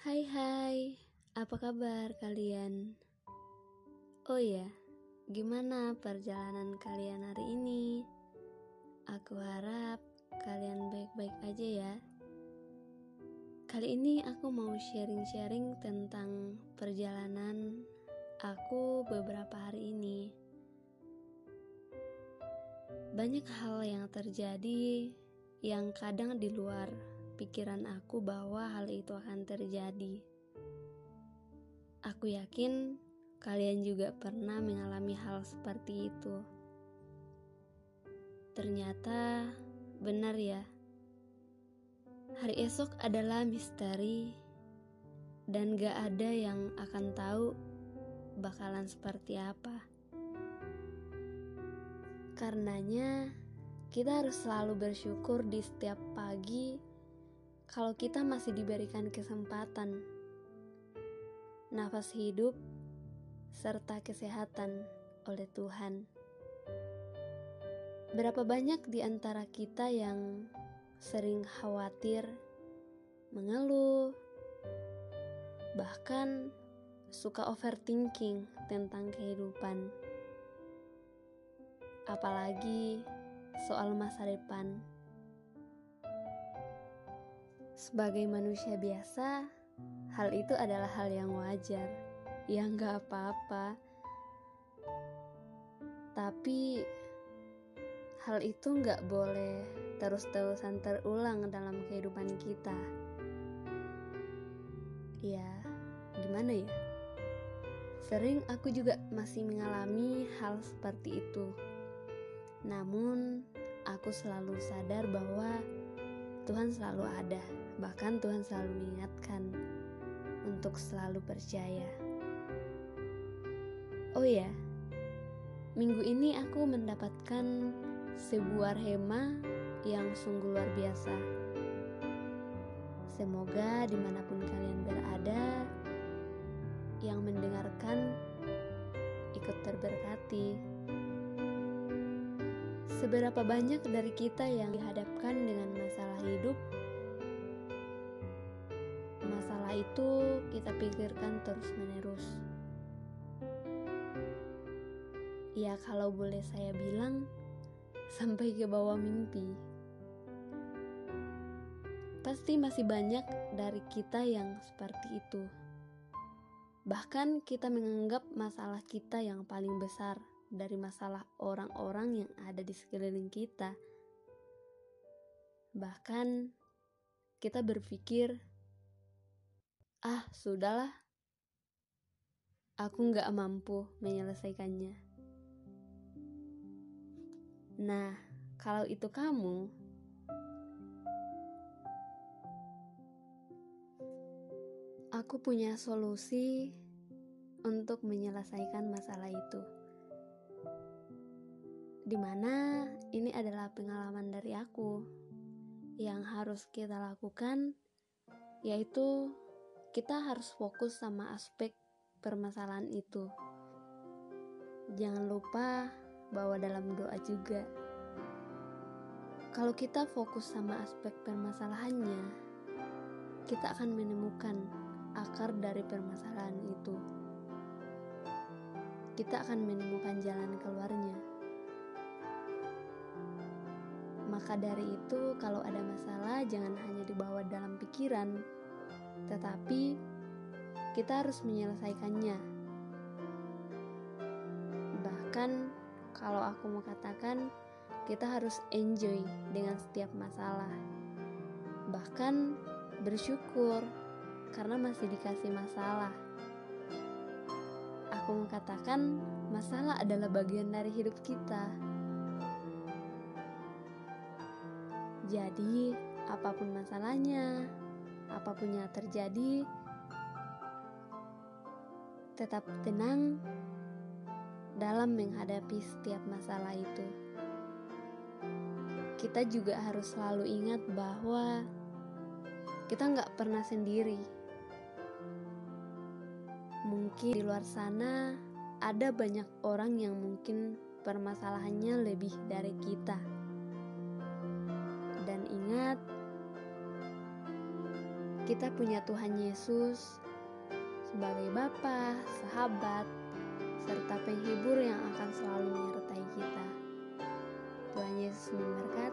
Hai hai, apa kabar kalian? Oh ya, gimana perjalanan kalian hari ini? Aku harap kalian baik-baik aja ya. Kali ini aku mau sharing-sharing tentang perjalanan aku beberapa hari ini. Banyak hal yang terjadi yang kadang di luar pikiran aku bahwa hal itu akan terjadi. Aku yakin kalian juga pernah mengalami hal seperti itu. Ternyata benar ya. Hari esok adalah misteri dan gak ada yang akan tahu bakalan seperti apa. Karenanya, kita harus selalu bersyukur di setiap pagi kalau kita masih diberikan kesempatan, nafas hidup, serta kesehatan oleh Tuhan. Berapa banyak di antara kita yang sering khawatir, mengeluh, bahkan suka overthinking tentang kehidupan, apalagi soal masa depan. Sebagai manusia biasa, hal itu adalah hal yang wajar, yang gak apa-apa. Tapi hal itu gak boleh terus-terusan terulang dalam kehidupan kita. Ya, gimana ya? Sering aku juga masih mengalami hal seperti itu. Namun, aku selalu sadar bahwa Tuhan selalu ada Bahkan Tuhan selalu mengingatkan untuk selalu percaya. Oh ya, minggu ini aku mendapatkan sebuah hema yang sungguh luar biasa. Semoga di mana pun kalian berada, yang mendengarkan ikut terberkati. Seberapa banyak dari kita yang dihadapkan dengan masalah itu kita pikirkan terus-menerus. Ya, kalau boleh saya bilang, sampai ke bawah mimpi. Pasti masih banyak dari kita yang seperti itu. Bahkan kita menganggap masalah kita yang paling besar dari masalah orang-orang yang ada di sekeliling kita. Bahkan kita berpikir Ah, sudahlah. Aku nggak mampu menyelesaikannya. Nah, kalau itu kamu, aku punya solusi untuk menyelesaikan masalah itu. Di mana ini adalah pengalaman dari aku yang harus kita lakukan, yaitu kita harus fokus sama aspek permasalahan itu. Jangan lupa bawa dalam doa juga. Kalau kita fokus sama aspek permasalahannya, kita akan menemukan akar dari permasalahan itu. Kita akan menemukan jalan keluarnya. Maka dari itu, kalau ada masalah, jangan hanya dibawa dalam pikiran, tetapi kita harus menyelesaikannya. Bahkan, kalau aku mau katakan, kita harus enjoy dengan setiap masalah, bahkan bersyukur karena masih dikasih masalah. Aku mau katakan, masalah adalah bagian dari hidup kita. Jadi, apa pun masalahnya, apa pun yang terjadi, tetap tenang dalam menghadapi setiap masalah itu. Kita juga harus selalu ingat bahwa kita nggak pernah sendiri. Mungkin di luar sana ada banyak orang yang mungkin permasalahannya lebih dari kita. kita punya Tuhan Yesus sebagai Bapa, sahabat, serta penghibur yang akan selalu menyertai kita. Tuhan Yesus memberkati.